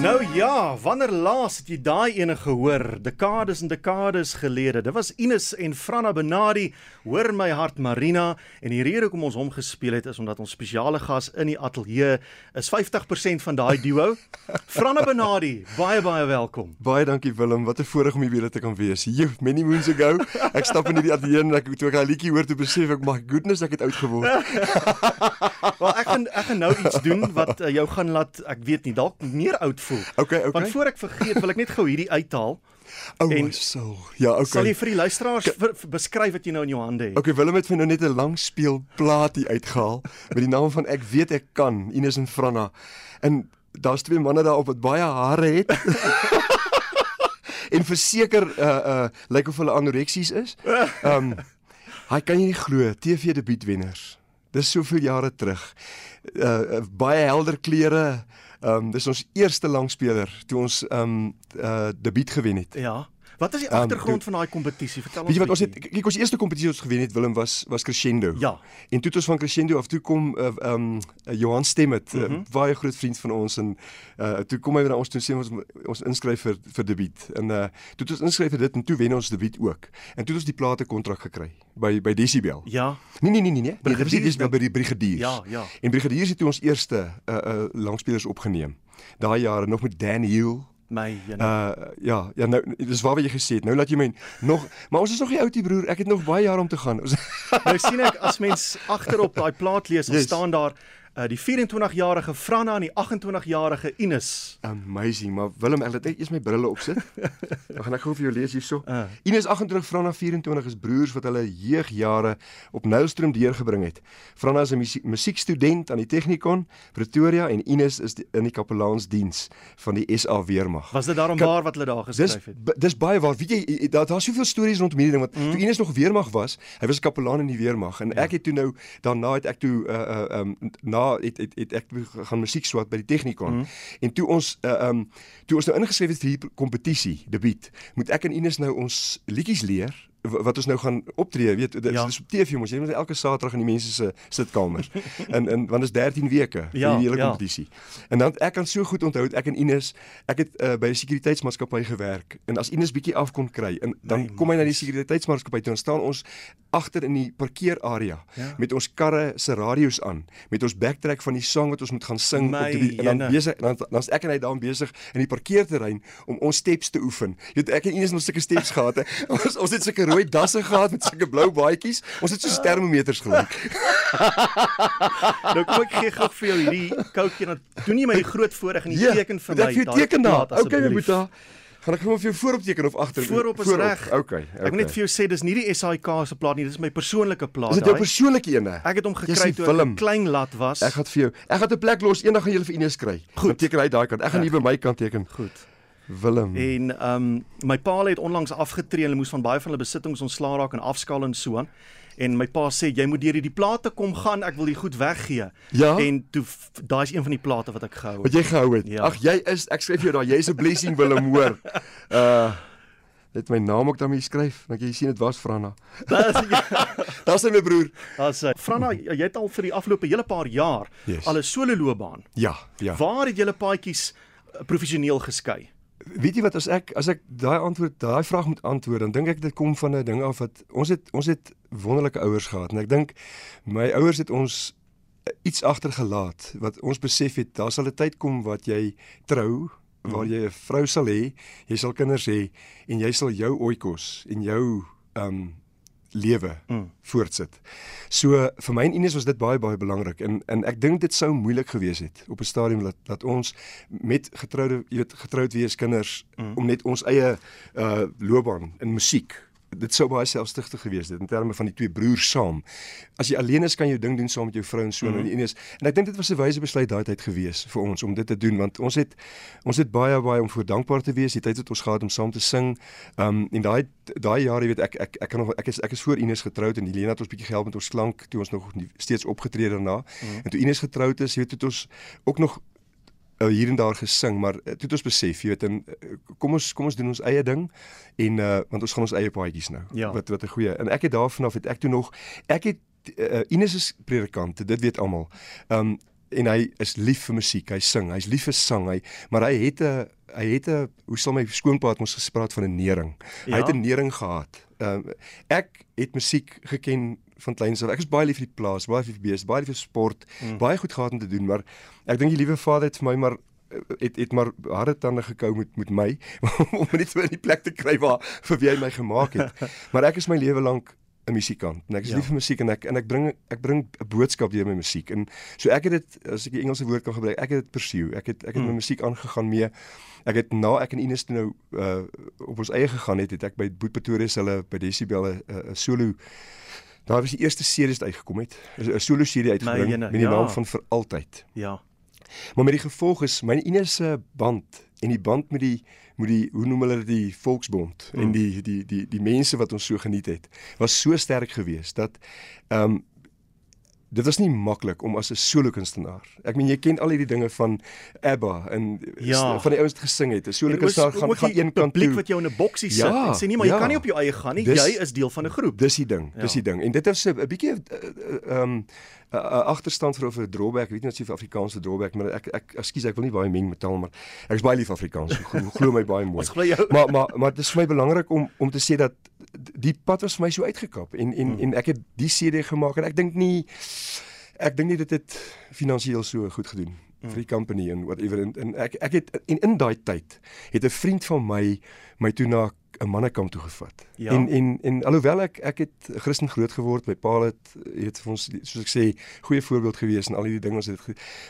Nou ja, wanneer laas het jy daai ene gehoor? Dekades en dekades gelede. Dit was Ines en Franna Benadi, hoor my hart Marina en die rede hoekom ons hom gespeel het is omdat ons spesiale gas in die ateljee is 50% van daai duo. Franna Benadi, baie baie welkom. Baie dankie Willem, wat 'n voorreg om hier weer te kan wees. Hier, many moons ago, ek stap in die ateljee en ek toe ek daai liedjie hoor toe besef ek, my goodness, ek het oud geword. Wel, ek gaan ek gaan nou iets doen wat uh, jou gaan laat, ek weet nie, dalk meer oud voel. Okay, okay. Want voor ek vergeet, wil ek net gou hierdie uithaal. Oh, en- my soul. Ja, okay. Sal jy vir die luisteraars ver, ver, beskryf wat jy nou in jou hande het? Okay, Willem het vir nou net 'n lang speelplaat hier uitgehaal met die naam van Ek weet ek kan, Ines en Franna. En daar's twee manne daar op wat baie hare het. en verseker uh uh lyk of hulle anoreksies is. Ehm um, hy kan jy nie glo, TV debuutwenners. Dis soveel jare terug. Uh, uh baie helder kleure. Ehm um, dis ons eerste langspeler toe ons ehm um, uh debuut gewen het. Ja. Wat is die Um, agtergrond van daai kompetisie? Vertel ons. Weet jy wat ons het kyk ons eerste kompetisie wat ons gewen het Willem was was Crescendo. Ja. En toe het ons van Crescendo af toe kom uh, um uh, Johan Stemmet, mm -hmm. uh, baie groot vriend van ons en uh toe kom hy na ons toe sê ons ons inskryf vir vir debuut. En uh toe het ons inskryf vir dit en toe wen ons debuut ook. En toe het ons die plate kontrak gekry by by Decibel. Ja. Nee nee nee nee nee. nee Brigadiers Decibel by die Brigadiers. Ja, ja. En Brigadiers het toe ons eerste uh uh langspelers opgeneem. Daai jare nog met Dan Hill My jene. Uh ja, ja nou dis waar wat jy gesê het. Nou laat jy my nog maar ons is nog nie oud hier broer. Ek het nog baie jare om te gaan. Ons nou sien ek as mens agterop daai plaat lees, Yes. staan daar uh, die 24-jarige Franna en die 28-jarige Ines. amazing, maar Willem, ek laat net eers my brille opsit. Dan gaan ek gou vir jou lees hierso. Uh. Ines 28, Franna 24 is broers wat hulle jeugjare op Nylstroom deurgebring het. Franna is 'n musie- musiekstudent aan die Technikon Pretoria en Ines is die, in die kapelaansdiens van die SA Weermag. Was dit daarom Kan- waar wat hulle daar Dis geskryf het? b- dis baie waar. Weet jy, daar daar's soveel stories rondom hierdie ding want mm. toe Ines nog weermag was, hy was kapelaan in die weermag en ja. ek het toe nou daarna het ek toe uh uh um na het het, het ek toe gaan musiek swat by die Technikon. Mm. En toe ons uh um toe ons nou ingeskryf het vir hierdie kompetisie, debuut, moet ek en Ines nou ons liedjies leer wat ons nou gaan optree, weet dit Ja. ja. is op TV mos, jy moet elke Saterdag in die mense se sitkamers. en en want is 13 weke vir Ja, die hele ja. kompetisie. En dan ek kan so goed onthou ek en Ines, ek het uh, by 'n sekuriteitsmaatskappy gewerk en as Ines bietjie af kon kry en dan My kom hy na die sekuriteitsmaatskappy toe en staan ons agter in die parkeerarea Ja. met ons karre se radio's aan, met ons backtrack van die sang wat ons moet gaan sing My die en dan besig dan dan's ek en hy daar besig in die parkeerterrein om ons steps te oefen. Jy weet ek en Ines het nog sulke steps gehad. Hè. Ons ons het sulke rooi dasse gehad met sulke blou baadjies. Ons het so termometers gelyk. nou kom ek gee gou vir jou hierdie koutjie dan doen jy my die groot voorreg en die Ja, teken vir moet my. Ek vir jou teken daar. Okay, my boetie. Gaan ek gou vir jou voorop teken of agter? Voorop is reg. Okay, okay. Ek wil net vir jou sê dis nie die SAIK se plaat nie, dis my persoonlike plaat. Is dit jou persoonlike ene? Ek het hom gekry toe ek 'n klein lat was. Ek gaan vir jou. Ek gaan 'n plek los. Eendag gaan jy vir Ines kry. Goed. Dan teken hy daai kant. Ek gaan hier by my kant teken. goed. Willem. En ehm um, my pa het onlangs afgetree en hulle moes van baie van hulle besittings ontslaa raak en afskaal en so aan. En my pa sê jy moet deur hierdie plate kom gaan, ek wil die goed weggee. Ja? En toe daai is een van die plate wat ek gehou Wat het. jy gehou het. Ja. Ag jy is ek skryf jou daar. Jy's 'n blessing Willem hoor. Uh Net my naam ook daarmee skryf. Dan jy sien dit was Franna. Daar's hy my broer. Daar's uh, Franna, jy het al vir die afgelope hele paar jaar Yes. al 'n solo loopbaan. Ja, ja. Waar het julle paadjies uh, professioneel geskei? Weet jy wat as ek as ek daai antwoord daai vraag moet antwoord dan dink ek dit kom van 'n ding af wat ons het ons het wonderlike ouers gehad en ek dink my ouers het ons eh, iets agtergelaat wat ons besef het daar sal 'n tyd kom wat jy trou waar jy 'n vrou sal hê, jy sal kinders hê en jy sal jou oikos en jou um lewe Mm. voortsit. So vir my en Ines was dit baie baie belangrik en en ek dink dit sou moeilik gewees het op 'n stadium dat dat ons met getroude jy weet getroud wees kinders mm. om net ons eie uh loopbaan in musiek dit sou baie selfsugtig gewees het in terme van die twee broers saam. As jy alleen is kan jy jou ding doen saam met jou vrou en so mm. en die een is en ek dink dit was 'n wyse besluit daai tyd gewees vir ons om dit te doen want ons het ons het baie baie om voor dankbaar te wees die tyd wat ons gehad om saam te sing. Um en daai daai jare weet ek ek ek kan nog ek is ek is voor Ines getroud en Helena het ons bietjie gehelp met ons klank toe ons nog nie, steeds opgetree daarna. Mm. En toe Ines getroud is, jy weet het ons ook nog uh, hier en daar gesing, maar uh, toe het ons besef, jy weet, en uh, kom ons kom ons doen ons eie ding en uh, want ons gaan ons eie paadjies nou. Ja. Wat wat 'n goeie. En ek het daarvan af het ek toe nog ek het uh, Ines is predikant, dit weet almal. Um en hy is lief vir musiek. Hy sing, hy's lief vir sang, hy maar hy het 'n hy het 'n hoe sal my skoonpa het ons gespreek van 'n nering. Ja? Hy het 'n nering gehad. Ehm uh, ek het musiek geken van kleins af. Ek is baie lief vir die plaas, baie lief vir beeste, baie lief vir sport, mm. baie goed gehad om te doen, maar ek dink die liewe Vader het vir my maar het het maar harde tande gekou met met my om net so in die plek te kry waar vir wie hy my gemaak het. Maar ek is my lewe lank 'n musikant. En ek is ja. lief vir musiek en ek en ek bring ek bring 'n boodskap deur my musiek. En so ek het dit as ek die Engelse woord kan gebruik, ek het dit pursue. Ek het ek het mm. my musiek aangegaan mee. Ek het na ek en Ines toe nou uh op ons eie gegaan het, het ek by Boet Pretoria hulle by Decibel 'n uh, solo Daar was die eerste serie wat uitgekom het. 'n Solo serie uitgebring met die ja. naam van vir altyd. Ja. Maar met die gevolg is my Ines se band en die band met die met die hoe noem hulle die Volksbond mm. en die die die die mense wat ons so geniet het was so sterk geweest dat ehm um, dit was nie maklik om as 'n solo kunstenaar. Ek meen jy ken al hierdie dinge van ABBA en ja. van die ouens wat gesing het. 'n Solo kunstenaar gaan gaan een kant toe. wat jou in 'n boksie sit ja, en sê nie maar ja. jy kan nie op jou eie gaan nie. Dis, jy is deel van 'n groep. Dis die ding. Ja. Dis die ding. En dit is 'n bietjie ehm um, 'n uh, agterstand vir of 'n drawback, ek weet nie wat se Afrikaanse drawback, maar ek ek ekskuus, ek wil nie baie meng met taal, maar ek is baie lief Afrikaans. Glo my baie mooi. maar maar maar dit is vir my belangrik om om te sê dat die pad was vir my so uitgekap en en hmm. en ek het die CD gemaak en ek dink nie ek dink nie dit het finansiëel so goed gedoen vir die company en whatever en, en ek ek het in in daai tyd het 'n vriend van my my toe na 'n mannekamp toe gevat. Ja. En en en alhoewel ek ek het Christen groot geword, my pa het het vir ons soos ek sê goeie voorbeeld gewees en al hierdie dinge ons het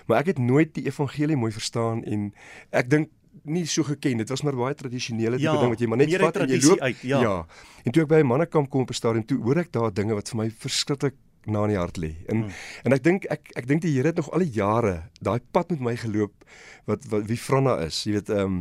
maar ek het nooit die evangelie mooi verstaan en ek dink nie so geken dit was maar baie tradisionele tipe ja, ding wat jy maar net vat en jy loop uit, ja. ja. En toe ek by 'n mannekamp kom op 'n stadium toe hoor ek daar dinge wat vir my verskriklik na in die hart lê. En hmm. en ek dink ek ek dink die Here het nog al die jare daai pad met my geloop wat, wat wie Franna is. Jy weet ehm um,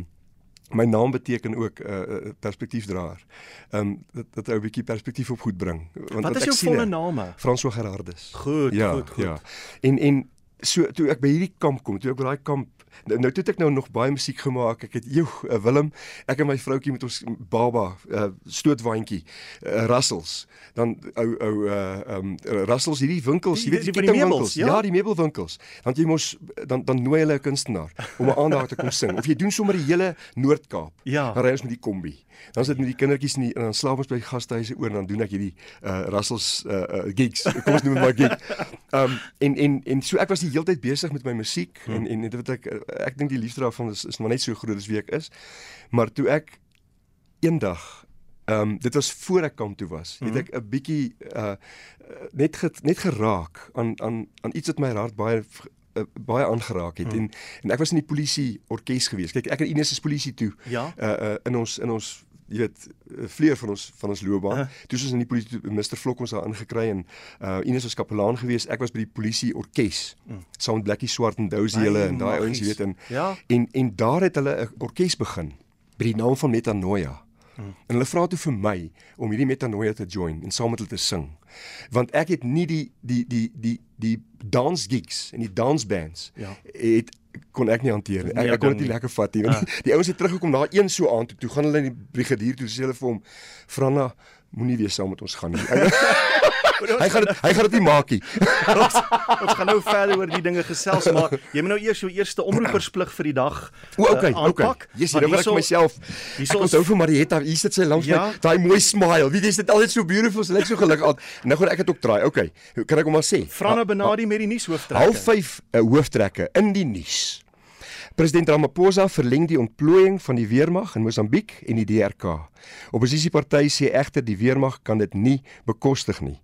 my naam beteken ook 'n uh, uh, perspektiefdraer. Ehm um, dat dat ou bietjie perspektief op goed bring. Want wat is jou volle naam? François Gerardus. Goed, ja, goed, goed. Ja. En en so toe ek by hierdie kamp kom, toe ek by daai kamp Nou, nou toe het ek nou nog baie musiek gemaak. Ek het joe, uh, Willem, ek en my vroutjie met ons baba, uh, stootwaandjie, uh, Russells. Dan ou ou uh um Russells hierdie winkels, jy weet die, die, die meubels, ja? ja, die meubelwinkels. Want jy mos dan dan nooi hulle 'n kunstenaar om 'n aandag te kom sing. Of jy doen sommer die hele Noord-Kaap. Ja. Dan ry ons met die kombi. Dan sit met die kindertjies in die, en dan slaap ons by die gastehuise oor en dan doen ek hierdie uh Russells uh, uh gigs. Kom ons noem dit maar gig. Um en en en so ek was die hele tyd besig met my musiek hmm. en en dit wat ek ek dink die liefde daarvan is is maar net so groot as wie ek is. Maar toe ek eendag ehm um, dit was voor ek kamp toe was, het mhm. ek 'n bietjie uh net ge, net geraak aan aan aan iets wat my hart baie uh, baie aangeraak het hmm. en en ek was in die polisie orkes gewees. Kyk, ek het Ines se polisie toe. Ja. Uh, uh in ons in ons jy weet vleur van ons van ons loopbaan. Uh. Toe ons in die polisie Mr Vlok ons daar ingekry en uh Ines was kapelaan geweest. Ek was by die polisie orkes. Mm. Saam met Blackie Swart en Dozy hulle en daai ouens jy weet en, ja. en en daar het hulle 'n orkes begin by die naam van Metanoia. Mm. En hulle vra toe vir my om hierdie Metanoia te join en saam met hulle te sing. Want ek het nie die die die die die dance gigs en die dance bands ja. het kon ek nie hanteer nie. Ek, nee, ek kon dit nie lekker vat nie. Want die, die ouens het teruggekom na een so aand toe. Toe gaan hulle in die brigadier toe sê hulle vir hom: "Franna, moenie weer saam met ons gaan nie." hy gaan dit hy gaan dit nie maak nie. ons, ons gaan nou verder oor die dinge gesels maar jy moet nou eers jou eerste omroepersplig vir die dag O okay, uh, okay. Yes, nou ek myself. Ek onthou vir Marietta, hier sit sy langs ja? my, daai mooi smile. Wie dis dit altyd so beautiful, sy lyk so gelukkig aan. Nou gaan ek dit ook draai. Okay. Kan ek hom maar sê? Franna Benadi met die nuushooftrekke. Half 5 'n uh, hooftrekke in die nuus. President Ramaphosa verleng die ontplooiing van die weermag in Mosambiek en die DRK. Opposisiepartye sê egter die weermag kan dit nie bekostig nie.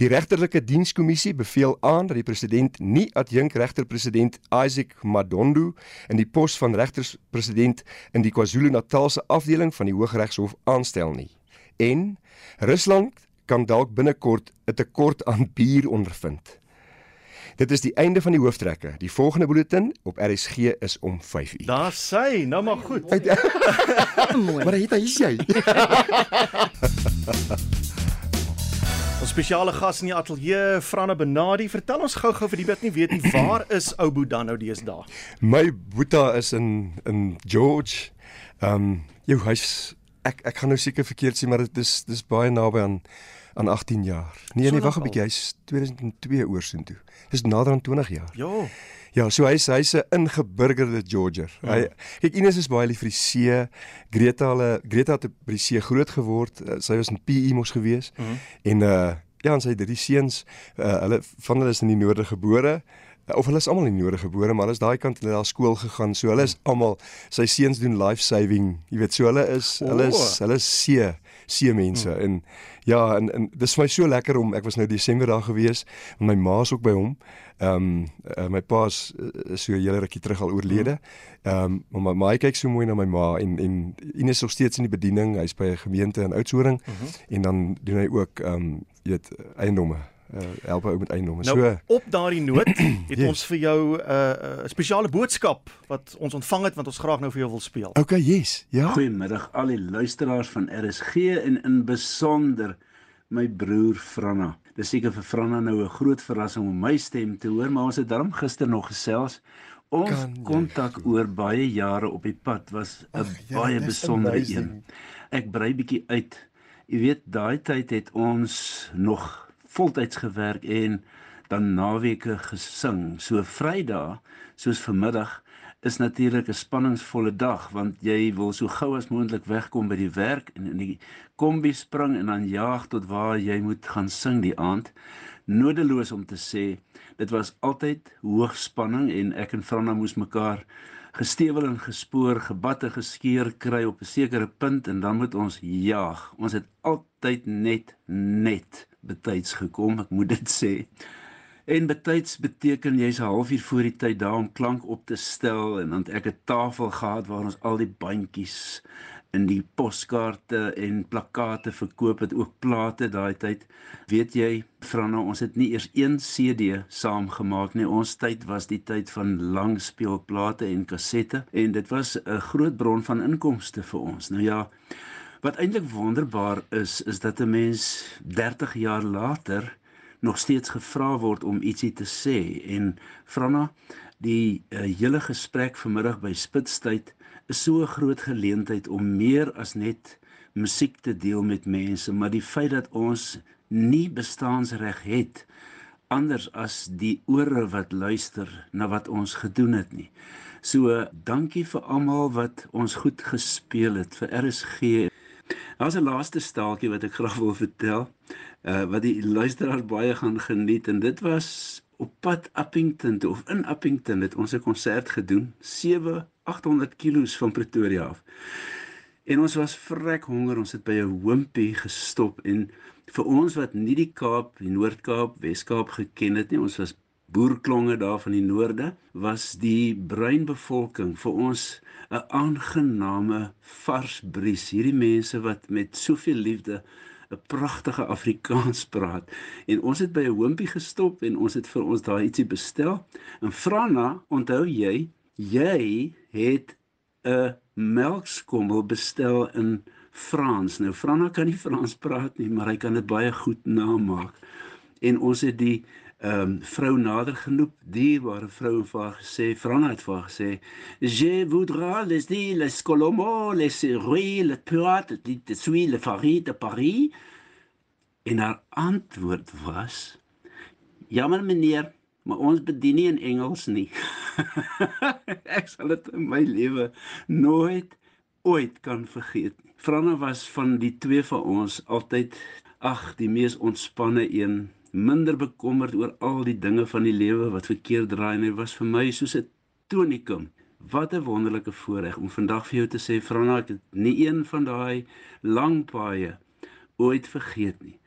Die regterlike dienskommissie beveel aan dat die president nie adjunk regter-president Isaac Madondo in die pos van regterspresident in die KwaZulu-Natalse afdeling van die Hooggeregshof aanstel nie. En Rusland kan dalk binnekort 'n tekort aan bier ondervind. Dit is die einde van die hooftrekke. Die volgende bulletin op RSG is om 5uur. Daar sê, nou maar goed. Mooi. maar hier is jy. Ons spesiale gas in die ateljee, Franne Benadi, vertel ons gou-gou vir die wat nie weet nie, waar is ou Boeta nou deesdae? My Boeta is in in George. Ehm um, jou huis ek ek gaan nou seker verkeerd sê, maar dit is dis baie naby aan aan 18 jaar. Nee, nee, wag 'n bietjie, hy's 2002 oorsoen toe. Dis nader aan 20 jaar. Ja. Ja, so hy's hy's 'n ingeburgerde Georger. Ja. Hy kyk Ines is baie lief vir die see. Greta hulle Greta het by die see groot geword. Uh, sy was in PE mos gewees. Mm -hmm. En uh ja, en sy het drie seuns. Uh, hulle van hulle is in die noorde gebore of hulle is almal in die noorde gebore, maar hulle is daai kant hulle het skool gegaan. So hulle is almal sy seuns doen life saving. Jy weet, so hulle is oh. hulle is hulle is see see mense mm. en ja en, en dis vir my so lekker om ek was nou Desember daar gewees en my ma is ook by hom. Ehm um, uh, my pa is uh, so 'n hele rukkie terug al oorlede. Ehm um, maar my ma kyk so mooi na my ma en en Ines is nog steeds in die bediening. Hy's by 'n gemeente in Oudtshoorn. -huh. en dan doen hy ook ehm um, weet eiendomme uh, help ou met eiendomme. Nou, so op daardie noot het yes. ons vir jou 'n uh, uh, spesiale boodskap wat ons ontvang het wat ons graag nou vir jou wil speel. Okay, yes. Ja. Goeiemiddag al die luisteraars van RSG en in besonder my broer Franna. Dis seker vir Franna nou 'n groot verrassing om my stem te hoor, maar ons het darm gister nog gesels. Ons kontak oor baie jare op die pad was 'n ja, baie besondere een. Ek brei bietjie uit. Jy weet, daai tyd het ons nog voltyds gewerk en dan naweke gesing. So Vrydag, soos vanmiddag, is natuurlik 'n spanningsvolle dag want jy wil so gou as moontlik wegkom by die werk en in die kombi spring en dan jaag tot waar jy moet gaan sing die aand. Nodeloos om te sê, dit was altyd hoogspanning en ek en Franna moes mekaar gestewel en gespoor, gebatte geskeer kry op 'n sekere punt en dan moet ons jaag. Ons het altyd net net betyds gekom, ek moet dit sê. En betyds beteken jy's 'n halfuur voor die tyd daar om klank op te stel en dan het ek 'n tafel gehad waar ons al die bandjies in die poskaarte en plakate verkoop het ook plate daai tyd. Weet jy, Franna, ons het nie eers een CD saamgemaak nie. Ons tyd was die tyd van langspeelplate en kassette en dit was 'n groot bron van inkomste vir ons. Nou ja, wat eintlik wonderbaar is, is dat 'n mens 30 jaar later nog steeds gevra word om ietsie te sê en Franna die uh, hele gesprek vanmiddag by Spitstyd is so 'n groot geleentheid om meer as net musiek te deel met mense maar die feit dat ons nie bestaansreg het anders as die ore wat luister na wat ons gedoen het nie. So dankie vir almal wat ons goed gespeel het vir RSG. Daar's 'n laaste staaltjie wat ek graag wil vertel uh, wat die luisteraars baie gaan geniet. En dit was op pad Appington of in Appington het ons 'n konsert gedoen. 7 800 km van Pretoria af. En ons was vrek honger, ons het by 'n hompie gestop. En vir ons wat nie die Kaap, die Noord-Kaap, Wes-Kaap geken het nie, ons was boerklonge daar van die noorde, was die bruin bevolking vir ons 'n aangename vars bries. Hierdie mense wat met soveel liefde 'n pragtige Afrikaans praat. En ons het by 'n hoompie gestop en ons het vir ons daai ietsie bestel. En Franna, onthou jy, jy het 'n melkskommel bestel in Frans. Nou Franna kan nie Frans praat nie, maar hy kan dit baie goed namaak. En ons het die ehm um, vrou nader genoop, dierbare vrou en vir haar gesê, Franna het vir haar gesê, "Je voudrais les dire les colombos, les rues, les pirates, les suis le farid de Paris." En haar antwoord was, "Jammer meneer, maar ons bedien nie in Engels nie." Ek sal dit in my lewe nooit ooit kan vergeet nie. Franna was van die twee van ons altyd ag, die mees ontspanne een minder bekommerd oor al die dinge van die lewe wat verkeerd draai en hy was vir my soos 'n tonikum. Wat 'n wonderlike voorreg om vandag vir jou te sê Franna ek het nie een van daai lang paaie ooit vergeet nie.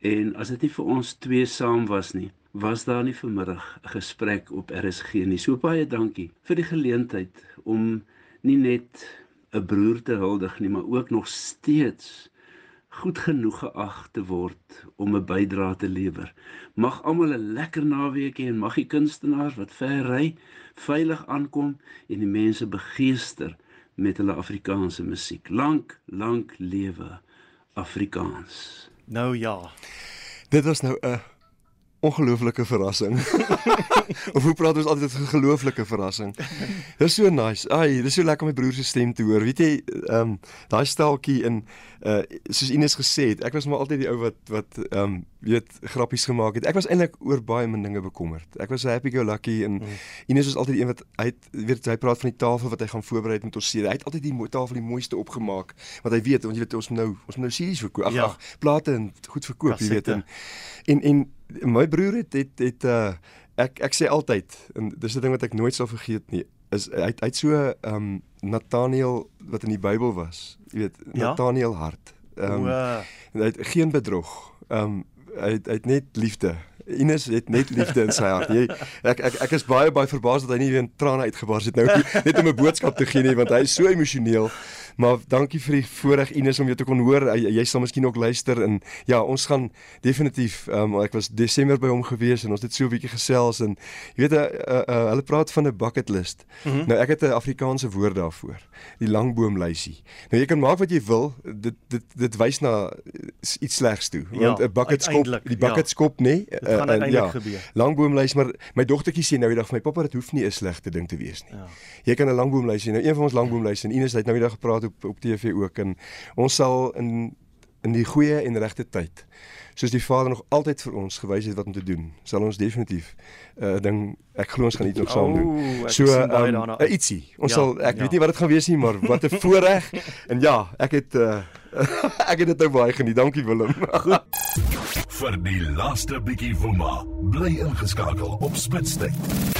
En as dit nie vir ons twee saam was nie, was daar nie vanmiddag 'n gesprek op RSG nie. So baie dankie vir die geleentheid om nie net 'n broer te huldig nie, maar ook nog steeds goed genoeg geag te word om 'n bydrae te lewer. Mag almal 'n lekker naweek hê en mag die kunstenaars wat ver ry veilig aankom en die mense begeester met hulle Afrikaanse musiek. Lank, lank lewe Afrikaans. Nou ja. Dit was nou 'n ongelooflike verrassing. of hoe praat ons altyd 'n gelooflike verrassing? Dis so nice. Ai, dis so lekker om my broer se stem te hoor. Weet jy, ehm um, daai steltjie in uh soos Ines gesê het, ek was maar altyd die ou wat wat ehm um, weet grappies gemaak het. Ek was eintlik oor baie min dinge bekommerd. Ek was happy go lucky en mm. Ines was altyd die een wat hy het, weet hy praat van die tafel wat hy gaan voorberei met ons serie. Hy het altyd die tafel die mooiste opgemaak wat hy weet want jy weet ons nou ons nou series verkoop. Ag, ja. plate en goed verkoop, jy weet en en en my broer het het het uh ek ek sê altyd en dis 'n ding wat ek nooit sal vergeet nie is hy hy het so ehm um, Nathaniel wat in die Bybel was jy weet ja? Nathaniel hart ehm um, hy het geen bedrog ehm um, hy het, hy het net liefde Ines het net liefde in sy hart. Jy ek ek ek is baie baie verbaas dat hy nie weer trane uitgebars het nou net om 'n boodskap te gee nie want hy is so emosioneel. Maar dankie vir die voorreg Ines om jou te kon hoor. Jy, jy sal miskien ook luister en ja, ons gaan definitief um, ek was Desember by hom gewees en ons het so 'n bietjie gesels en jy weet uh, uh, uh, hulle praat van 'n bucket list. Mm -hmm. Nou ek het 'n Afrikaanse woord daarvoor. Die langboomlysie. Nou jy kan maak wat jy wil. Dit dit dit wys na iets slegs toe. Want 'n ja, bucket skop, die bucket ja. skop nê. Nee, uh, uh, ja, langboomlysie, maar my dogtertjie sê nou die dag vir my pappa dit hoef nie 'n slegte ding te wees nie. Ja. Jy kan 'n langboomlysie. Nou een van ons langboomlysie en Ines het nou die dag gepraat op op TV ook en ons sal in in die goeie en regte tyd soos die Vader nog altyd vir ons gewys het wat om te doen sal ons definitief 'n uh, ding ek glo ons gaan dit nog saam doen. oh, so um, uh, ietsie. Ons ja, sal ek ja. weet nie wat dit gaan wees nie maar wat 'n voorreg. En ja ek het uh, ek het dit nou baie geniet. Dankie Willem. Goed. Vir die laaste bietjie woema bly ingeskakel op spitstyd Op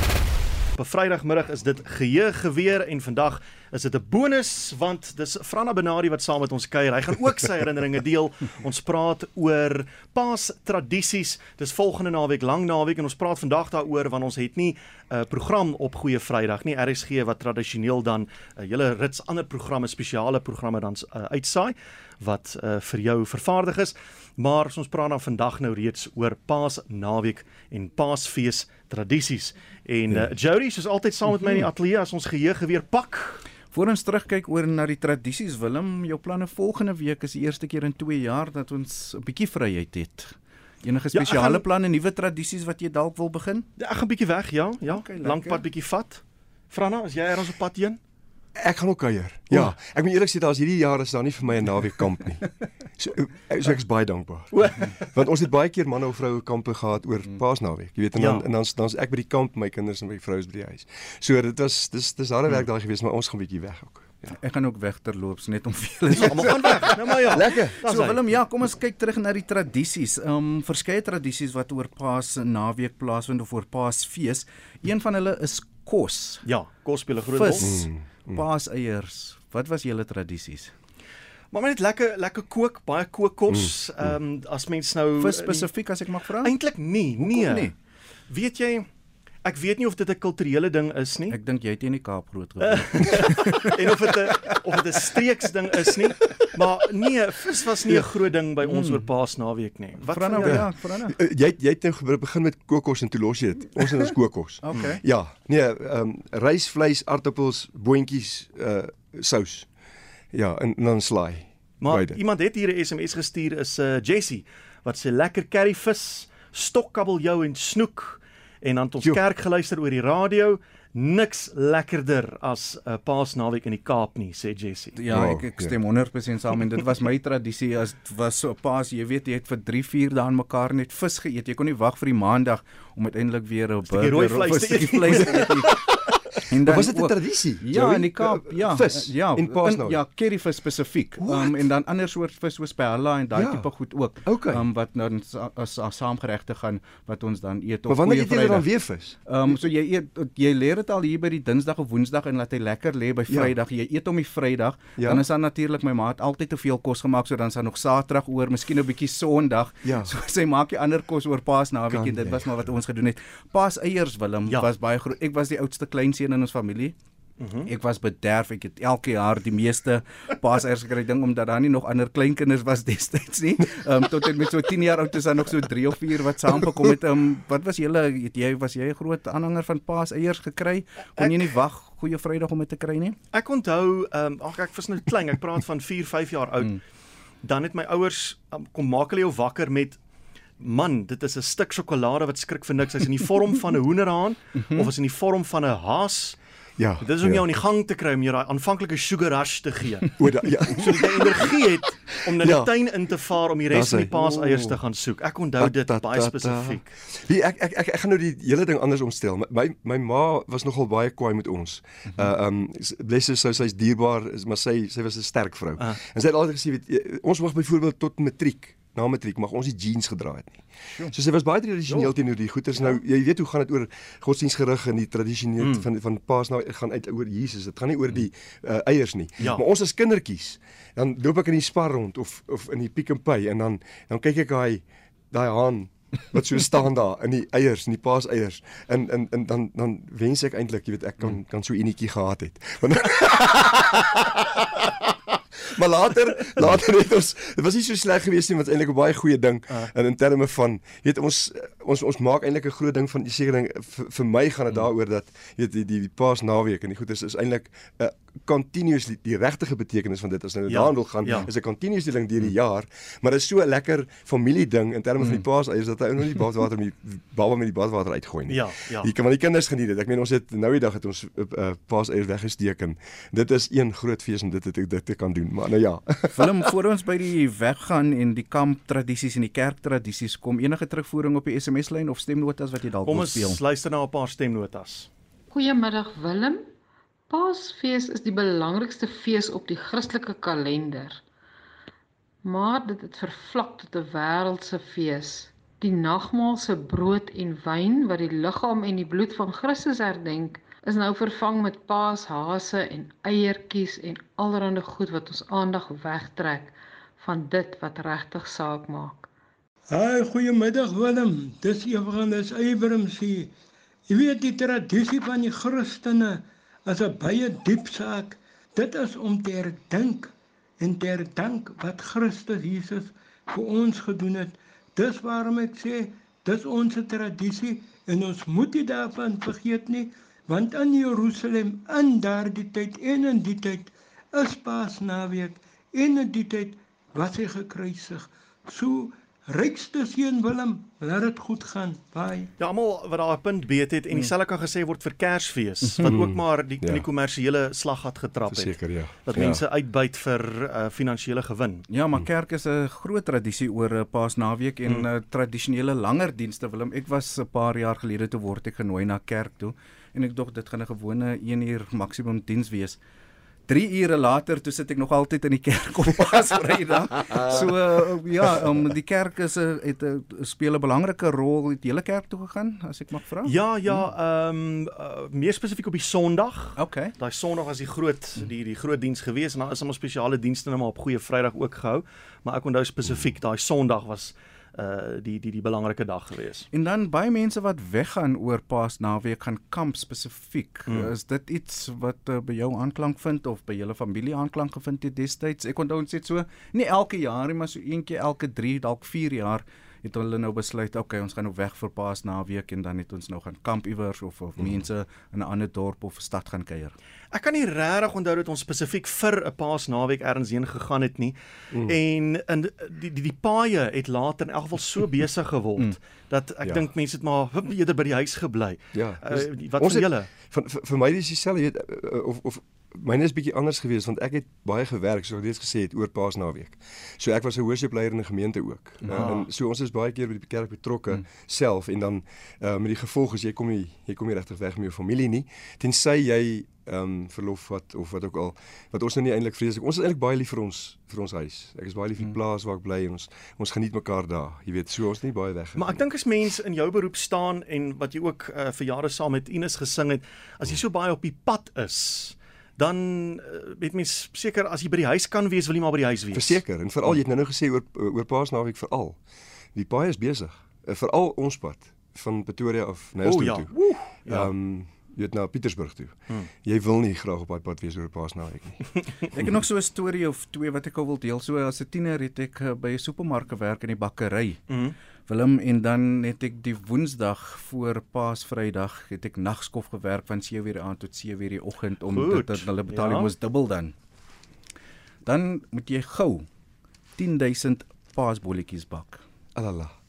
'n Vrydagmiddag is dit geheue geweer en vandag is dit 'n bonus want dis Franna Benadi wat saam met ons kuier. Hy gaan ook sy herinneringe deel. Ons praat oor Paas tradisies. Dis volgende naweek, lang naweek en ons praat vandag daaroor want ons het nie 'n uh, program op Goeie Vrydag nie. RSG wat tradisioneel dan 'n uh, hele rits ander programme, spesiale programme dan uh, uitsaai wat uh, vir jou vervaardig is. Maar ons praat dan vandag nou reeds oor Paas naweek en Paasfees tradisies. En uh, Jody, soos altyd saam met my in die ateljee as ons geheue weer pak. Voor ons terugkyk oor na die tradisies, Willem, jou planne volgende week is die eerste keer in 2 jaar dat ons 'n bietjie vryheid het. Enige spesiale ja, gaan... planne, nuwe tradisies wat jy dalk wil begin? Ja, ek gaan bietjie weg, ja, ja. Okay, Lank pad bietjie vat. Franna, as jy er ons op pad heen? Ek gaan ook kuier. Ja, ek moet eerlik sê daar's hierdie jaar is daar nie vir my 'n naweek kamp nie. So, eh, so ek is baie dankbaar. Want ons het baie keer manne of vroue kampe gehad oor mm. Paasnaweek. Jy weet en dan ja. en dan dan's ek by die kamp, my kinders en my vrou is by die huis. So dit was dis dis harde werk mm. daai gewees, maar ons gaan bietjie weg ook. Ja. Ek gaan ook weg terloops net om veel. Ja, maar gaan weg. Nou maar ja. Lekker. So Willem, ja, kom ons kyk terug na die tradisies. Ehm um, verskeie tradisies wat oor Paas naweek plaasvind of oor Paasfees. Een van hulle is kos. Ja, kos speel 'n groot rol. Mm. Mm. paaseiers. Wat was julle tradisies? Maar net lekker lekker kook, baie kookkos. Mm, mm. Ehm mm. um, as mens nou Vis spesifiek as ek mag vra? Eintlik nie, nee. nie. Weet jy Ek weet nie of dit 'n kulturele ding is nie. Ek dink jy het in die Kaap groot geword. en of dit 'n of dit 'n streeks ding is nie. Maar nee, vis was nie 'n groot ding by ons mm. oor Paasnaweek nie. Wat vra nou ja, vra nou. Uh, jy jy het nou begin met kokos en toe los jy dit. Ons het ons kokos. okay. Ja, nee, ehm um, rys, vleis, aartappels, boontjies, uh sous. Ja, en, en dan slaai. Maar Beide. iemand het hier 'n SMS gestuur is 'n uh, Jessie wat sê lekker curry vis, stokkabeljou en snoek en dan ons jo. kerk geluister oor die radio. Niks lekkerder as 'n uh, Paasnaweek in die Kaap nie, sê Jessie. Ja, ek ek ja. stem 100% saam en dit was my tradisie as was so Paas, jy weet jy het vir 3, 4 dae aan mekaar net vis geëet. Jy kon nie wag vir die Maandag om uiteindelik weer 'n burger of 'n stukkie vleis te eet. En dan was dit 'n tradisie? Ja, in die Kaap, uh, ja. Vis. Ja, in Paasnaweek. Ja, curryvis spesifiek. Um, en dan ander soort vis soos perla en daai ja. tipe goed ook. Okay. Um wat dan as as saamgeregte gaan wat ons dan eet op goeie Vrydag. Maar wanneer eet jy dan weer vis? Um so jy eet jy leer dit al hier by die Dinsdag of Woensdag en laat hy lekker lê by ja. Vrydag. Ja. Jy eet hom die Vrydag. Ja. Dan is dan natuurlik my maat altyd te veel kos gemaak so dan is daar nog Saterdag oor, miskien 'n bietjie Sondag. Ja. So sy maak jy ander kos oor Paasnaweek en dit was maar wat ons gedoen het. Paaseiers Willem ja. was baie groot. Ek was die oudste kleinseun in ons familie. Mm -hmm. Ek was bederf, ek het elke jaar die meeste paaseiers gekry ding omdat daar nie nog ander kleinkinders was destyds nie. Ehm um, tot en met so 10 jaar oud is daar nog so 3 of 4 wat saamgekom het. Ehm um, wat was julle het jy was jy 'n groot aanhanger van paaseiers gekry? Kon jy nie wag goeie Vrydag om dit te kry nie? Ek onthou ehm um, ag ek was nou klein, ek praat van 4, 5 jaar oud. Mm. Dan het my ouers um, kom maak hulle jou wakker met man, dit is 'n stuk sjokolade wat skrik vir niks. Hy's in die vorm van 'n hoenderhaan of is in die vorm van 'n haas. Ja. Dit is om ja. jou aan die gang te kry om jou daai aanvanklike sugar rush te gee. O, da, ja. sodat jy energie het om na die Ja. tuin in te vaar om die res van die paaseiers te gaan soek. Ek onthou dit Ta, ta, baie ta, ta. spesifiek. Wie ek ek ek, ek gaan nou die hele ding anders omstel. My my, ma was nogal baie kwaai met ons. Uh um bless her sou sy's dierbaar, maar sy sy was 'n sterk vrou. Ah. En sy het altyd gesê weet jy, ons mag byvoorbeeld tot matriek na matriek mag ons nie jeans gedra het nie. So sy was baie tradisioneel teenoor die goeters. Nou jy weet hoe gaan dit oor godsdienstgerig en die tradisioneel Mm. van van Paas nou gaan uit oor Jesus. Dit gaan nie oor die uh, eiers nie. Ja. Maar ons as kindertjies, dan loop ek in die spar rond of of in die Pick n Pay en dan dan kyk ek daai daai haan wat so staan daar in die eiers, in die paaseiers. En en en dan dan wens ek eintlik, jy weet, ek kan kan so enetjie gehad het. Want Maar later, later het ons dit was nie so sleg gewees nie, want eintlik 'n baie goeie ding Ah. en in terme van weet ons ons ons maak eintlik 'n groot ding van die seker ding vir, vir my gaan dit daaroor dat jy weet die die, die paas naweek en die goeie is is eintlik 'n uh, continuously die regte betekenis van dit as nou Ja, daaraan wil gaan ja. is 'n continuous ding deur die jaar, maar dit is so 'n lekker familie ding in terme van die paaseiers dat hy nou nie badwater met die baba met die badwater uitgooi nie. Ja, ja. Jy kan maar die kinders geniet dit. Ek meen ons het nou die dag het ons uh, uh, paaseiers weggesteek en dit is een groot fees om dit te dit te kan doen. Maar nou ja. Willem, voor ons by die weggaan en die kamp tradisies en die kerk tradisies kom, enige terugvoering op die SMS-lyn of stemnotas wat jy dalk Kom wil ons speel? luister na 'n paar stemnotas. Goeiemiddag Willem. Paasfees is die belangrikste fees op die Christelike kalender. Maar dit het vervlak tot 'n wêreldse fees. Die nagmaal se brood en wyn wat die liggaam en die bloed van Christus herdenk, is nou vervang met paashase en eiertjies en allerlei goed wat ons aandag wegtrek van dit wat regtig saak maak. Haai, goeiemiddag Willem. Dis Evangelis Abrams hier. Jy weet die tradisie van die Christene is 'n baie diep saak. Dit is om te herdenk en te herdank wat Christus Jesus vir ons gedoen het. Dis waarom ek sê dis ons tradisie en ons moet nie daarvan vergeet nie, want in Jerusalem in daardie tyd en in die tyd is Paasnaweek en in die tyd was hy gekruisig. So rykste seun Willem, laat dit goed gaan. Bye. Ja, almal wat daar 'n punt beet het en dieselfde kan gesê word vir Kersfees wat ook maar die Ja. die kommersiële slaggat getrap het. Verseker ja. Dat ja. mense uitbuit vir uh, finansiële gewin. Ja, maar kerk is 'n groot tradisie oor 'n Paasnaweek en Hmm. mm. tradisionele langer dienste Willem. Ek was 'n paar jaar gelede toe word ek genooi na kerk toe en ek dink dit gaan 'n gewone 1 uur maksimum diens wees. 3 ure later toe sit ek nog altyd in die kerk op Paasvrydag. so uh, ja, um, die kerk is 'n het 'n speel 'n belangrike rol. Het jy hele kerk toe gegaan as ek mag vra? Ja, ja, ehm um, uh, meer spesifiek op die Sondag. Okay. Daai Sondag was die groot die die groot diens gewees en daar is almal spesiale dienste nou maar op Goeie Vrydag ook gehou, maar ek onthou spesifiek daai Sondag was uh die die die belangrike dag gewees. En dan baie mense wat weggaan oor Paasnaweek gaan kamp spesifiek. Hmm. Mm. Is dit iets wat uh, by jou aanklank vind of by julle familie aanklank gevind het destyds? Ek onthou ons het so nie elke jaar nie, maar so een keer elke 3 dalk 4 jaar het hulle nou besluit, okay, ons gaan nou weg vir Paasnaweek en dan het ons nou gaan kamp iewers of of Hmm. mense in 'n ander dorp of stad gaan kuier. Ek kan nie regtig onthou dat ons spesifiek vir 'n Paasnaweek ergens heen gegaan het nie. Mm. En in die die die paaie het later in elk geval so besig geword mm. dat ek Ja. dink mense het maar hup, eerder by die huis gebly. Ja, Uh, wat van julle? Van vir, vir my is dieselfde jy weet uh, of of myne is bietjie anders geweest want ek het baie gewerk soos ek reeds gesê het oor Paasnaweek. So ek was 'n hoërskoolleier in 'n gemeente ook. Ah. Uh, en so ons is baie keer by die kerk betrokke mm. self en dan uh, met die gevolg is jy kom nie jy kom nie regtig weg met jou familie nie tensy jy ehm um, verlof wat of wat ook al wat ons nou nie eintlik vreeslik ons is eintlik baie lief vir ons vir ons huis. Ek is baie lief vir die plaas waar ek bly en ons ons geniet mekaar daar. Jy weet, so ons is nie baie weg. Maar ek dink as mens in jou beroep staan en wat jy ook uh, vir jare saam met Ines gesing het, as jy so baie op die pad is, dan uh, weet mens seker as jy by die huis kan wees, wil jy maar by die huis wees. Verseker en veral jy het nou nou gesê oor oor Paasnaweek veral. Die paai is besig. Uh, veral ons pad van Pretoria af na O Elsdorp ja. toe. Ja. Ehm um, jy weet na Pietersburg toe. Hmm. Jy wil nie graag op daai pad wees oor Paasnaweek nie. Ek het nog so 'n storie of twee wat ek gou wil deel. So as 'n tiener het ek uh, by 'n supermark gewerk in die bakkery. Mhm. Willem en dan het ek die Woensdag voor Paasvrydag het ek nagskof gewerk van 7:00 die aand tot 7:00 die oggend om Goed, dit dat hulle betaling ja. moes dubbel dan. Dan moet jy gou 10000 paasbolletjies bak. Alala.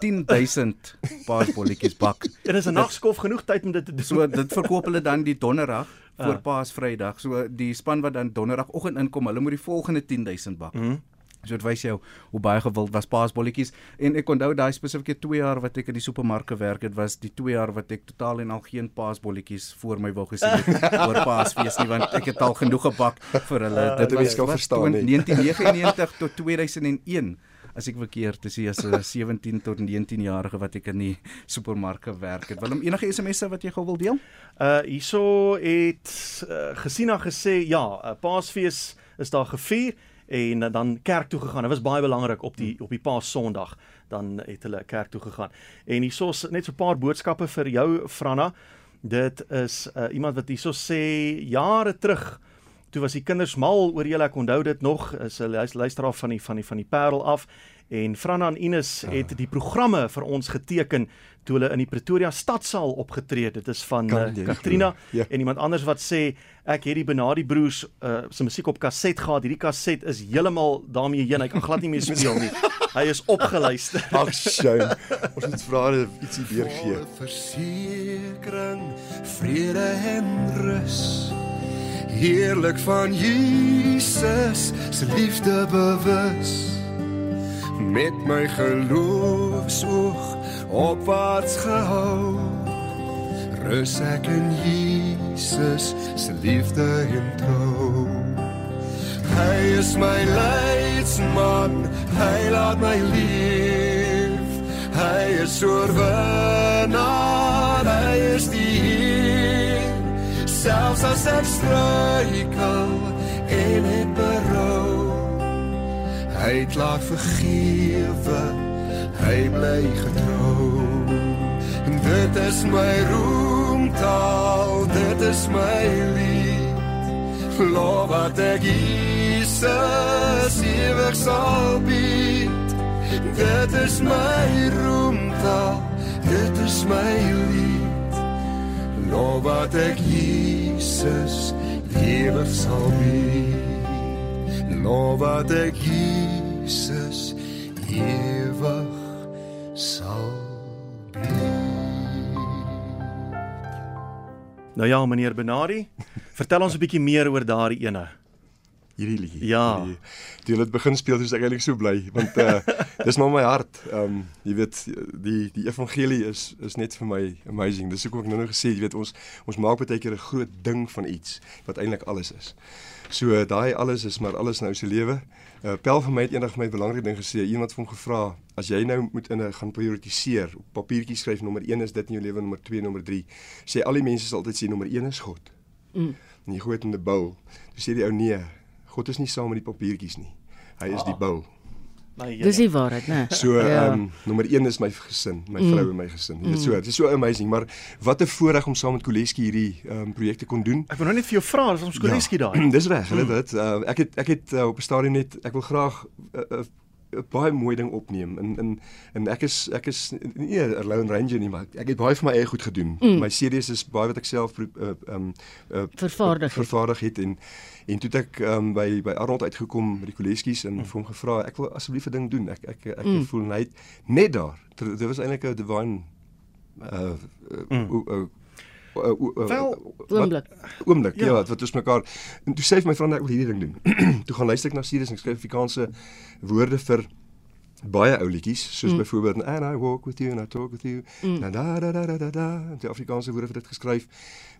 10000 paasbolletjies bak. En is 'n nagskof genoeg tyd om dit te doen. So dit verkoop hulle dan die donderdag voor Ah. Paasvrydag. So die span wat dan donderdagoggend inkom, hulle moet die volgende 10000 bak. Mhm. So dit wys jou hoe baie gewild was paasbolletjies en ek onthou daai spesifieke 2 jaar wat ek in die supermark gewerk het was die 2 jaar wat ek totaal en al geen paasbolletjies voor my wou gesien het oor Paasfees nie want ek het al genoeg gebak vir hulle. dit Dit was kan was verstaan nie. 1999 tot 2001 as ek verkeerd is, as 'n 17 tot 19 jarige wat ek in die supermark gewerk het. Willem, enige SMS'e wat jy gou wil deel? Uh hierso het uh, Gesina gesê ja, uh, Paasfees is daar gevier en uh, dan kerk toe gegaan. Dit was baie belangrik op die op die Paas Sondag. Dan het hulle kerk toe gegaan. En hierso net so 'n paar boodskappe vir jou Franna. Dit is uh, iemand wat hierso sê jare terug toe was die kinders mal oor julle ek onthou dit nog is 'n luis- luisteraar van die van die van die Parel af en Franna en Ines het die programme vir ons geteken toe hulle in die Pretoria stadsaal opgetree het dit is van uh, Katrina? Ja. en iemand anders wat sê ek het die Benadi broers uh, se musiek op kaset gehad hierdie kaset is heeltemal daarmee heen hy kan glad nie meer speel nie hy is opgeluister Ag shame. Ons moet vra dat ietsie deurgee. versekering, vrede en rus. Heerlik van Jesus se liefde bewus. Met my geloofsoog opwaarts gehou. Rus ek in Jesus se liefde en trou. Hy is my leidsman, hy laat my leef. Hy is oorwinnaar, hy is die. Selfs as ek struikel en ek berou, hy het laat vergewe, hy bly getrou. En dit is my roemtaal, dit is my lied. Lof wat ek Jesus ewig sal bied. Dit is my roemtaal, dit is my lied. Lof wat ek Jesus ewig sal bied. Lof wat ek Jesus ewig sal nou ja meneer Benadi vertel ons 'n bietjie meer oor daardie ene Hierdie liedjie. Ja. Toe hulle dit begin speel, was ek eintlik so bly want uh dis maar my hart. Ehm um, jy weet die die evangelie is is net vir my amazing. Dis hoekom ek nou nou gesê het, jy weet ons ons maak baie keer 'n groot ding van iets wat eintlik alles is. So uh, daai alles is maar alles nou se lewe. Uh Pel vir my het eendag my belangrike ding gesê. Iemand het hom gevra, as jy nou moet in 'n gaan prioritiseer, op papiertjie skryf nommer 1 is dit in jou lewe, nommer 2, nommer 3. Sê al die mense sal altyd sê nommer 1 is God. Mm. En jy gooi dit in 'n bowl. Toe sê die ou nee, God is nie saam met die papiertjies nie. Hy is die bowl. my Dis die waarheid, né? So ehm um, nommer 1 is my gesin, my vrou en my gesin. Jy weet so, dit is so amazing, maar wat 'n voorreg om saam met Koleski hierdie ehm um, projekte kon doen. ek wil nou net vir jou vra dis ons Koleski Ja, daai Dis reg, hulle dit. Uh, ek het ek het uh, op 'n stadium net ek wil graag 'n uh, uh, baie mooi ding opneem en en en ek is ek is nie 'n lone ranger nie maar ek het baie vir my eie goed gedoen. Mm. My CD's is baie wat ek self pro- uh, um uh, Vervaardig het. vervaardig het en en toe het ek um by by Arnold uitgekom met die kolleskies en mm. vir hom gevra ek wil asseblief 'n ding doen. Ek ek ek mm. voel net net daar. Dit was eintlik 'n divine uh, uh, mm. uh, uh, uh, uh, Wel, Oomblik. oomblik ja. Ja. wat wat ons mekaar en toe sê hy vir my vriend ek wil hierdie ding doen. toe gaan luister ek na series en ek skryf Afrikaanse woorde vir baie ou liedjies soos mm. byvoorbeeld and I walk with you and I talk with you mm. da da da da da da da die Afrikaanse woorde vir dit geskryf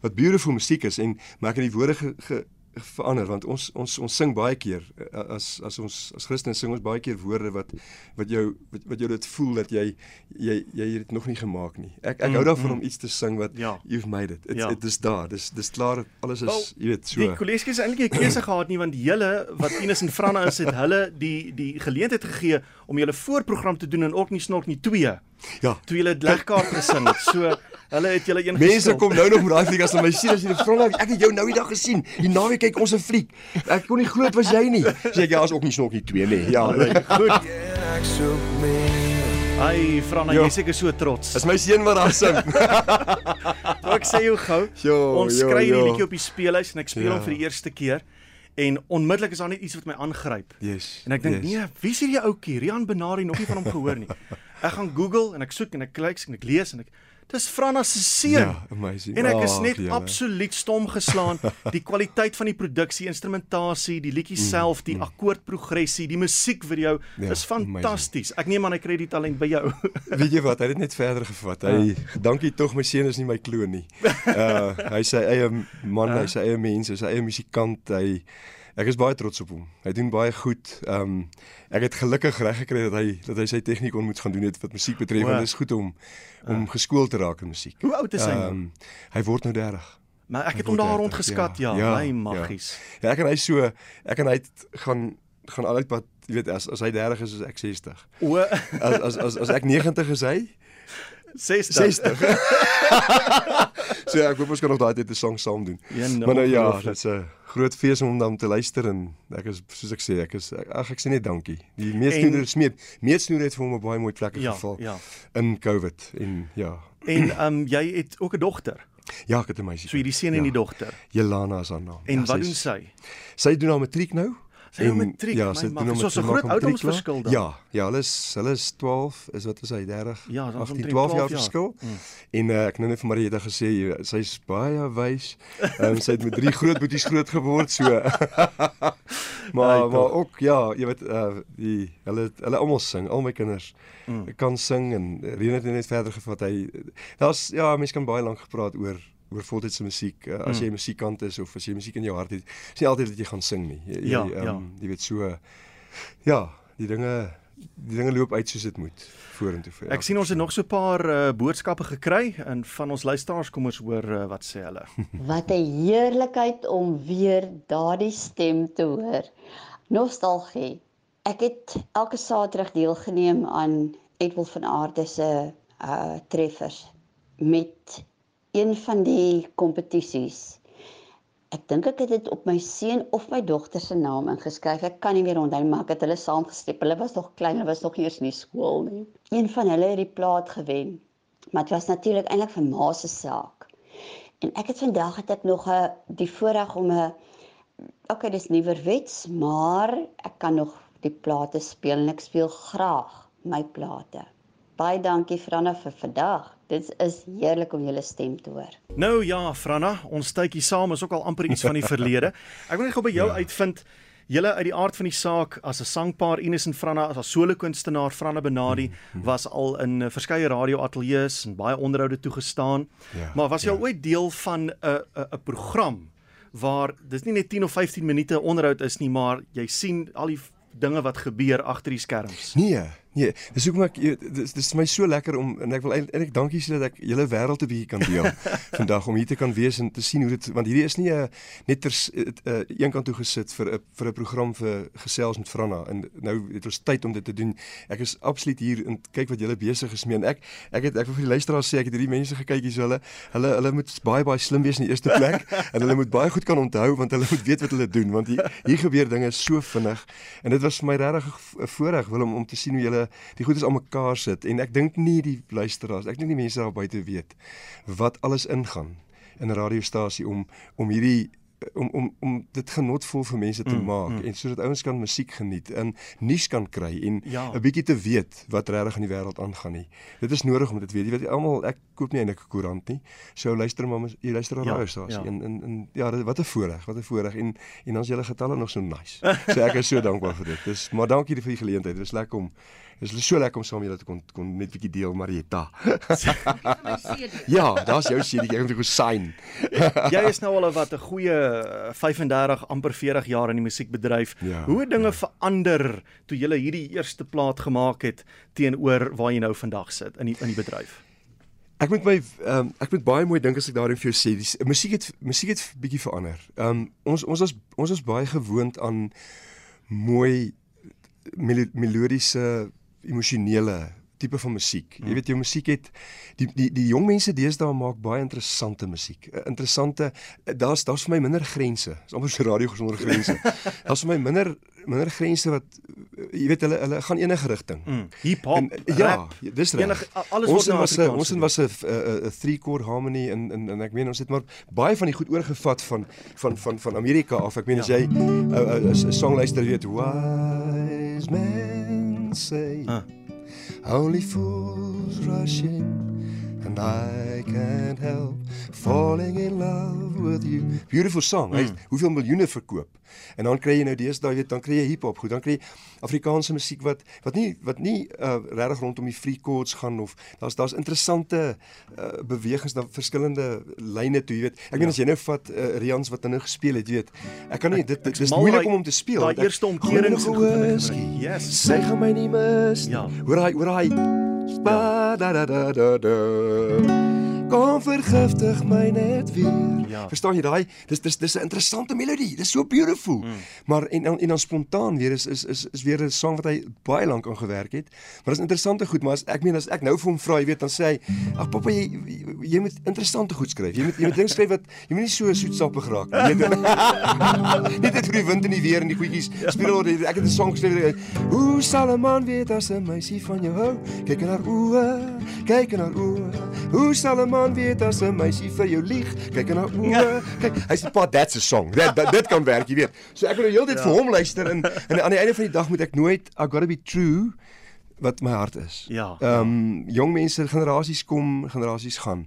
wat beautiful musiek is en maar ek het die woorde ge, ge, verander want ons ons ons sing baie keer eh, as as ons as Christene sing ons baie keer woorde wat wat jou wat, wat jou dit voel dat jy jy jy het dit nog nie gemaak nie. Ek ek mm, hou daarvan mm. om iets te sing wat Ja. you've made it. Dit Ja. dit is daar. Dis dis klaar. Alles is Wel, jy weet so. Die kollegies het eintlik 'n keuse gehad nie want julle wat Ines en Franna is het hulle die die geleentheid gegee om julle voorprogram te doen in Orkney Snork nie 2 Ja. toe julle legkaart gesing het. So hulle het julle een Mense geskil. kom nou nog met daai fliek as hulle my sien as jy die vrou ek het jou nou die dag gesien. Die naweek kyk ons 'n fliek. Ek kon nie glo dit was jy nie. Sê ek ja, is ook nie snokkie 2 nie. Ja, nee. Goed. Ek soek meer. Ai Franna, Ja. jy's seker so trots. Dis my seun wat daar sing. Ek sê jou gou, Jo, ons jo, kry hierdie liedjie op die speelhuis en ek speel Ja. hom vir die eerste keer en onmiddellik is daar net iets wat my aangryp. Yes. En ek dink yes. nee, wie is hierdie ouetjie? Rian Benari nog nie van hom gehoor nie. Ek gaan Google en ek soek en ek kyk en ek lees en ek Dis Franna se seun. Ja, amazing. En ek is net julle. absoluut stom geslaan. Die kwaliteit van die produksie, instrumentasie, die liedjie self, die akkoordprogressie, die musiekvideo Mm, Ja, is fantasties. Ek neem aan hy kry die talent by jou. Weet jy wat? Hy het dit net verder gevat. Hy dankie tog my seun is nie my kloon nie. Uh hy sy eie man, hy sy eie mens, hy sy eie musikant. Hy ek is baie trots op hom. Hy doen baie goed. Um ek het gelukkig reg gekry dat hy dat hy sy tegniekon moet gaan doen het wat musiek betref en dit is goed om om geskoold te raak in musiek. Hoe oud is hy nou? Um hy word nou 30. Maar ek het hom daar 30, rond geskat, ja. ja, My ja. maggies. Ja, ek en hy so ek en hy het gaan gaan al uitpad, jy weet as as hy 30 is, is ek 60. O, As as as as ek 90 is hy 60. 60. so ja, ek hoop ons kan nog daai tyd 'n song saam doen. Ja, nou, maar nou ja, dit's 'n groot fees om dan te luister en ek is soos ek sê, ek is ag ek sê net dankie. Die meesnoeder smeet meesnoeder het vir hom 'n baie mooi plek Ja, geval ja. in COVID en ja. En ehm um, jy het ook 'n dogter. Ja, ek het 'n meisie. So jy die seun en die dogter. Jelana is haar naam. En ja, wat sy doen is- sy? Sy doen haar matriek nou. Sy doen En- matriek, Ja, sy doen haar So 'n matriek, groot matriek ouderdomsverskil dan. Ja, ja, hulle is hulle is 12, is wat is hy 30? Ja, dan is 18, omtrent 12 jaar 12 jaar. verskil. En uh, ek het nou net vir Marieta gesê sy's baie wys. Ehm sy het met drie groot boeties groot geword so. maar Ai, maar ook ja, jy weet uh, die hulle hulle almal sing, al my kinders Mm. kan sing en Rene het net verder gevat. Hy daar's ja, mense kan baie lank gepraat oor oor voltydse musiek uh, as Mm. jy musikant is of as jy musiek in jou hart het. Is nie altyd dat jy gaan sing nie. Jy, Ja, jy, ja. um, jy weet so ja, die dinge die dinge loop uit soos dit moet vorentoe vir. Ek sien ons het nog so 'n paar uh, boodskappe gekry en van ons luisteraars kom ons hoor uh, wat sê hulle. Wat 'n heerlikheid om weer daardie stem te hoor. Nostalgie. Ek het elke Saterdag deelgeneem aan Edwil van Aarde se uh treffers met een van die kompetisies. Ek dink ek het dit op my seun of my dogter se naam ingeskryf. Ek kan nie meer onthou nie, maar ek het hulle saamgestep. Hulle was nog klein, hulle was nog nie eens in die skool nie. Een van hulle het die plaat gewen. Maar dit was natuurlik eintlik vir ma se saak. En ek het vandag het ek nog 'n die voorreg om 'n okay, dis nuwerwets, maar ek kan nog die plate speel en ek speel graag my plate. Baie dankie Franna vir vandag. Dit is heerlik om julle stem te hoor. Nou ja, Franna, ons tydjie saam is ook al amper iets van die verlede. Ek wil net gou by jou ja. uitvind Julle uit die aard van die saak as 'n sangpaar Ines en Franna as 'n solo-kunstenaar Franna Benadi -hmm. was al in uh, verskeie radioateljee's en baie onderhoude toegestaan. Ja, maar was jy ja. al ooit deel van 'n 'n 'n program waar dis nie net 10 of 15 minute onderhoud is nie, maar jy sien al die dinge wat gebeur agter die skerms. Nee, nee, dis hoekom ek dis dis vir my so lekker om en ek wil eintlik dankie sê dat ek julle wêreld 'n bietjie kan deel vandag om hier te kan wees en te sien hoe dit want hierdie is nie 'n net ter s- het, uh, een kant toe gesit vir 'n vir 'n program vir gesels met Franna en nou het ons tyd om dit te doen. Ek is absoluut hier en kyk wat julle besig is mee en ek ek het ek wil vir die luisteraars sê ek het hierdie mense gekyk hier so hulle hulle hulle moet baie baie slim wees in die eerste plek en hulle moet baie goed kan onthou want hulle moet weet wat hulle doen want hier hier gebeur dinge so vinnig en dit was vir my regtig 'n voorreg wil om om te sien hoe julle die goedes aan mekaar sit en ek dink nie die luisteraars ek dink die mense daar buite weet wat alles ingaan in 'n radiostasie om om hierdie om om om dit genotvol vir mense te Mm, maak mm. en sodat ouens kan musiek geniet en nuus kan kry en 'n Ja. bietjie te weet wat regtig in die wêreld aangaan nie. Dit is nodig om dit weet. Jy weet almal ek koop nie eintlik 'n koerant nie. So luister maar jy luister na Ja, radiostasie ja. en en en ja, dit, wat 'n voorreg, wat 'n voorreg en en ons julle getalle nog so nice. So ek is so dankbaar vir dit. Dis maar dankie vir die geleentheid. Dit is lekker om Dit is so lekker om saam met julle te kon kon net bietjie deel Marietta. ja, daar's jou CD. Ek moet gou sign. Jy is nou al 'n wat 'n goeie eh, 35 amper 40 jaar in die musiekbedryf. Ja, Hoe dinge verander toe jy hierdie eerste plaat gemaak het teenoor waar jy nou vandag sit in die in die bedryf? Ek moet my ehm um, ek moet baie mooi dink as ek daarin vir jou sê. Die musiek het musiek het bietjie verander. Ehm um, ons ons was ons was baie gewoond aan mooi melo melodiese emosionele tipe van musiek. Jy weet jou musiek het die die die jong mense deesdae maak baie interessante musiek. Uh, Interessante uh, daar's daar's vir my minder grense. Dis amper so radio sonder grense. daar's vir my minder minder grense wat uh, jy weet hulle hulle gaan enige rigting. Mm. Hip hop, En, ja, rap, dis reg. enige- alles ons word nou was Afrikaans ons was 'n 'n 'n three chord harmony en en en ek meen ons het maar baie van die goed oorgevat van van van van Amerika af. Ek meen as Ja. jy 'n 'n songluister weet wise say Ah. Only fools rush in and I can't help falling in love with you. Beautiful song. Hy het hoeveel miljoene verkoop. En dan kry jy nou deesdae weet dan kry jy hiphop goed, dan kry jy Afrikaanse musiek wat wat nie wat nie uh, regtig rondom die free chords gaan of daar's daar's interessante uh, bewegings na verskillende lyne toe, jy weet. Ek ja. meen as jy nou vat uh, Rians wat nou gespeel het, jy weet. Ek kan nie dit dit is moeilik om hom te speel. Daai eerste omkering is goed. Yes. Sy gaan my nie mis. Ja. Hoor hy hoor hy. Ba da da da da da. Kom vergiftig my net weer. Ja. Verstaan jy daai? Dis dis dis 'n interessante melodie. Dis so beautiful. Mm. Maar en en dan spontaan weer is is is is weer 'n sang wat hy baie lank aan gewerk het. Maar dis interessante goed, maar as ek meen as ek nou vir hom vra, jy weet, dan sê hy, "Ag pappa, jy jy moet interessante goed skryf. Jy moet jy moet ding skryf wat jy moet nie so soetsappig raak nie." Net dit vir die wind en die weer en die goedjies. Speel oor ek het 'n sang geskryf. Hoe sal 'n man weet as 'n meisie van jou hou? Kyk in haar oë, kyk in haar oë. Hoe sal 'n man weet as 'n meisie vir jou lieg? Kyk in haar oë. Ja. Kyk, hy sê pa, that's a song. That, that dit kan werk, jy weet. So ek wil die hele tyd ja. vir hom luister en en aan die einde van die dag moet ek nooit I got to be true wat my hart is. Ja. Ehm um, jong mense, generasies kom, generasies gaan.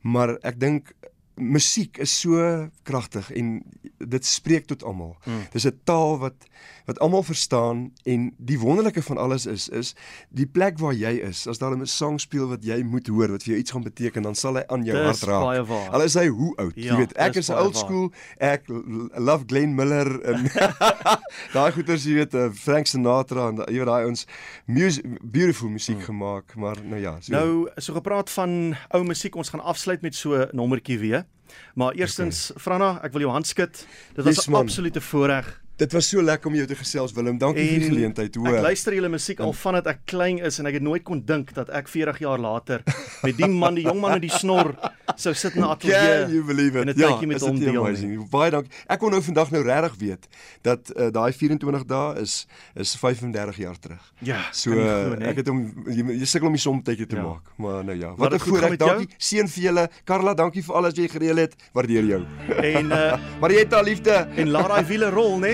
Maar ek dink musiek is so kragtig en dit spreek tot almal. Mm. Dis 'n taal wat wat almal verstaan en die wonderlike van alles is is die plek waar jy is. As daar 'n sang speel wat jy moet hoor wat vir jou iets gaan beteken, dan sal hy aan jou dis hart raak. Al is hy hoe oud, ja, jy weet, ek is old school, ek love Glenn Miller en daai goeters jy weet, uh, Frank Sinatra en jy weet daai ons beautiful musiek mm. gemaak, maar nou ja. So. Nou so gepraat van ou musiek, ons gaan afsluit met so 'n nommertjie weer. Maar eerstens okay. Franna, ek wil jou hand skud. Dit was 'n absolute voorreg Dit was so lekker om jou te gesels Willem. Dankie en vir die geleentheid. Hoor. Ek luister julle musiek al vandat ek klein is en ek het nooit kon dink dat ek 40 jaar later met die man, die jong man met die snor sou sit in 'n ateljee. En dit tydjie met hom deel. Baie dankie. Ek kon nou vandag nou regtig weet dat uh, daai 24 dae is is 35 jaar terug. Ja. So uh, ek het hom jy, jy sukkel om die som tydjie te ja. maak. Maar nou ja. Wat 'n voorreg. Dankie. Seën vir julle. Karla, dankie vir alles wat jy gereël het. Waardeer jou. En uh maar jy het al liefde en laat daai wiele rol, né?